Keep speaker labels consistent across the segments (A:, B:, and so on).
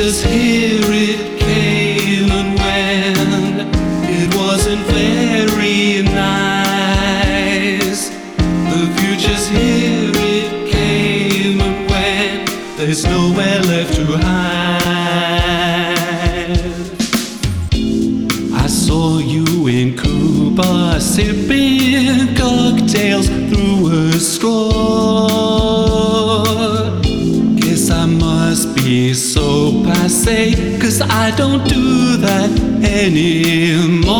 A: future's here it came and went. It wasn't very nice. The future's here it came and went. There's nowhere left to hide. I saw you in Ku Bar sipping cocktails through a straw. I don't do that anymore.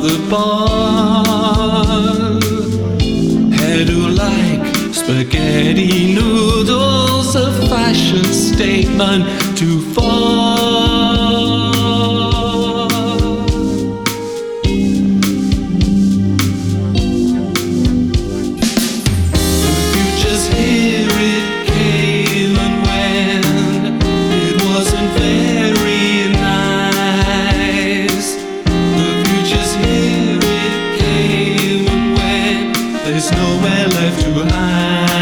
A: The bar. Hairdo like spaghetti noodles, a fashion statement too far. There's nowhere left to hide.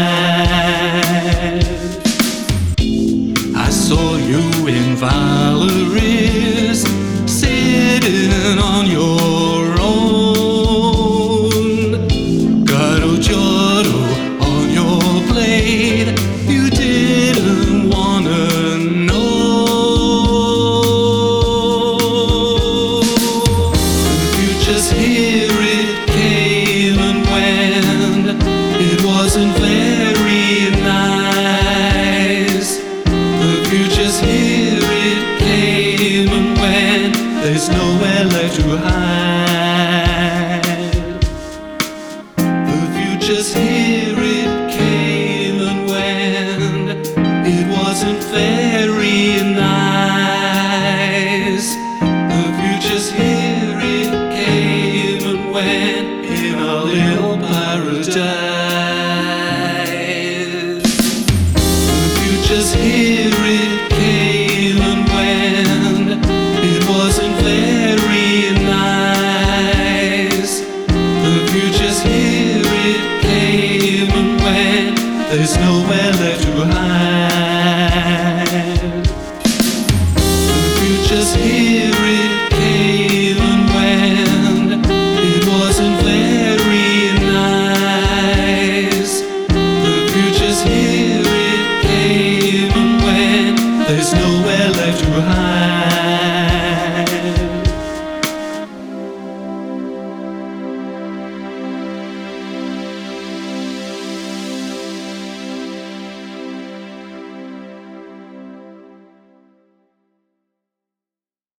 A: I saw you in Valery's, sitting on your own. Gâteau Giotto nowhere left to hide. The future's here, it came and went. It wasn't very nice. The future's here, it came and went in a little paradise. The future's here, There's nowhere left to hide.